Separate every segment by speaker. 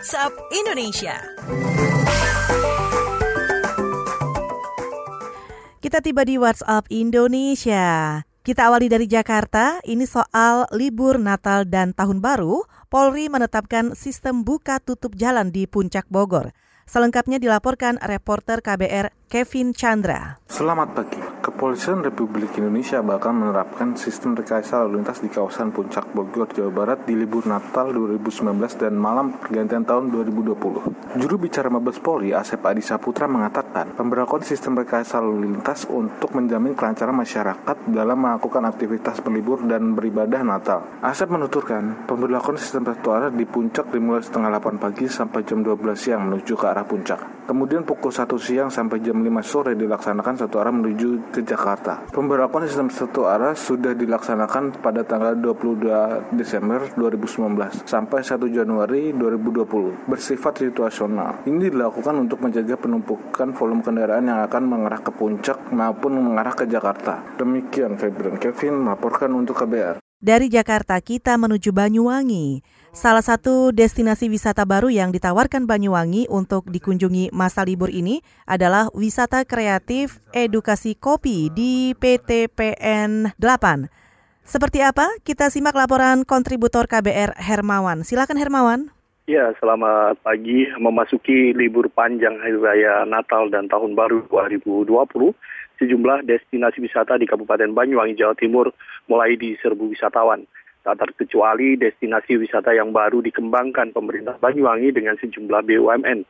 Speaker 1: WhatsApp Indonesia. Kita tiba di WhatsApp Indonesia. Kita awali dari Jakarta, ini soal libur Natal dan Tahun Baru, Polri menetapkan sistem buka tutup jalan di Puncak Bogor. Selengkapnya dilaporkan reporter KBR Kevin Chandra.
Speaker 2: Selamat pagi. Kepolisian Republik Indonesia bakal menerapkan sistem rekayasa lalu lintas di kawasan Puncak Bogor, Jawa Barat di libur Natal 2019 dan malam pergantian tahun 2020. Juru bicara Mabes Polri, Asep Adi Saputra mengatakan, pemberlakuan sistem rekayasa lalu lintas untuk menjamin kelancaran masyarakat dalam melakukan aktivitas berlibur dan beribadah Natal. Asep menuturkan, pemberlakuan sistem satu arah di Puncak dimulai setengah 8 pagi sampai jam 12 siang menuju ke arah Puncak. Kemudian pukul 1 siang sampai jam 5 sore dilaksanakan satu arah menuju ke Jakarta. Pemberlakuan sistem satu arah sudah dilaksanakan pada tanggal 22 Desember 2019 sampai 1 Januari 2020 bersifat situasional. Ini dilakukan untuk menjaga penumpukan volume kendaraan yang akan mengarah ke puncak maupun mengarah ke Jakarta. Demikian Febrin Kevin melaporkan untuk KBR.
Speaker 1: Dari Jakarta kita menuju Banyuwangi. Salah satu destinasi wisata baru yang ditawarkan Banyuwangi untuk dikunjungi masa libur ini adalah wisata kreatif edukasi kopi di PTPN 8. Seperti apa? Kita simak laporan kontributor KBR Hermawan. Silakan Hermawan.
Speaker 3: Ya, selamat pagi. Memasuki libur panjang Hari Raya Natal dan Tahun Baru 2020, sejumlah destinasi wisata di Kabupaten Banyuwangi, Jawa Timur mulai diserbu wisatawan. Tak terkecuali destinasi wisata yang baru dikembangkan pemerintah Banyuwangi dengan sejumlah BUMN.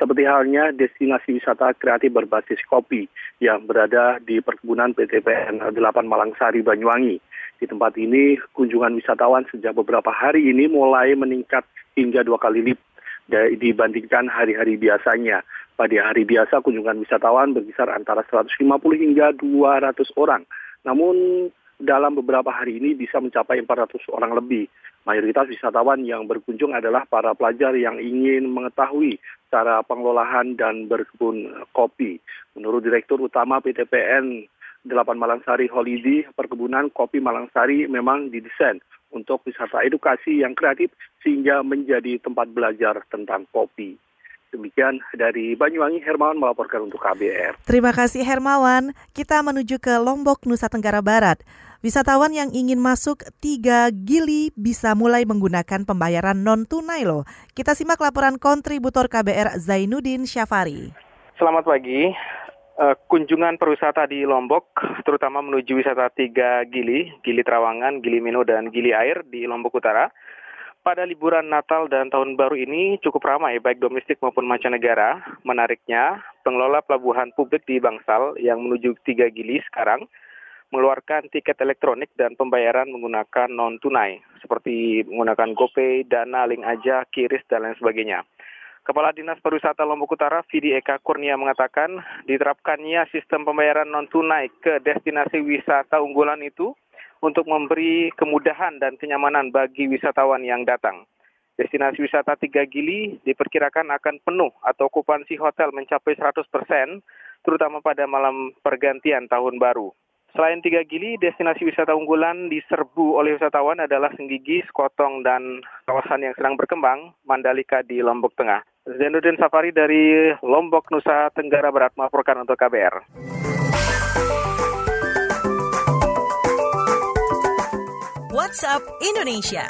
Speaker 3: Seperti halnya destinasi wisata kreatif berbasis kopi yang berada di perkebunan PTPN 8 Malangsari Banyuwangi. Di tempat ini, kunjungan wisatawan sejak beberapa hari ini mulai meningkat hingga dua kali lipat dibandingkan hari-hari biasanya. Pada hari biasa kunjungan wisatawan berkisar antara 150 hingga 200 orang. Namun dalam beberapa hari ini bisa mencapai 400 orang lebih. Mayoritas wisatawan yang berkunjung adalah para pelajar yang ingin mengetahui cara pengelolaan dan berkebun kopi. Menurut Direktur Utama PTPN 8 Malangsari Holiday, perkebunan kopi Malangsari memang didesain untuk wisata edukasi yang kreatif sehingga menjadi tempat belajar tentang kopi. Demikian dari Banyuwangi, Hermawan melaporkan untuk KBR.
Speaker 1: Terima kasih Hermawan. Kita menuju ke Lombok, Nusa Tenggara Barat. Wisatawan yang ingin masuk tiga gili bisa mulai menggunakan pembayaran non-tunai loh. Kita simak laporan kontributor KBR Zainuddin Syafari.
Speaker 4: Selamat pagi. Uh, kunjungan perwisata di Lombok, terutama menuju wisata tiga gili, Gili Trawangan, Gili Mino, dan Gili Air di Lombok Utara, pada liburan Natal dan Tahun Baru ini cukup ramai baik domestik maupun mancanegara. Menariknya, pengelola pelabuhan publik di Bangsal yang menuju Tiga Gili sekarang mengeluarkan tiket elektronik dan pembayaran menggunakan non-tunai, seperti menggunakan GoPay, Dana, Link Aja, Kiris, dan lain sebagainya. Kepala Dinas Pariwisata Lombok Utara, Vidi Eka Kurnia mengatakan, diterapkannya sistem pembayaran non-tunai ke destinasi wisata unggulan itu untuk memberi kemudahan dan kenyamanan bagi wisatawan yang datang. Destinasi wisata Tiga Gili diperkirakan akan penuh atau okupansi hotel mencapai 100 persen, terutama pada malam pergantian tahun baru. Selain Tiga Gili, destinasi wisata unggulan diserbu oleh wisatawan adalah Senggigi, Skotong, dan kawasan yang sedang berkembang, Mandalika di Lombok Tengah. Zainuddin Safari dari Lombok, Nusa Tenggara Barat melaporkan untuk KBR.
Speaker 1: WhatsApp Indonesia.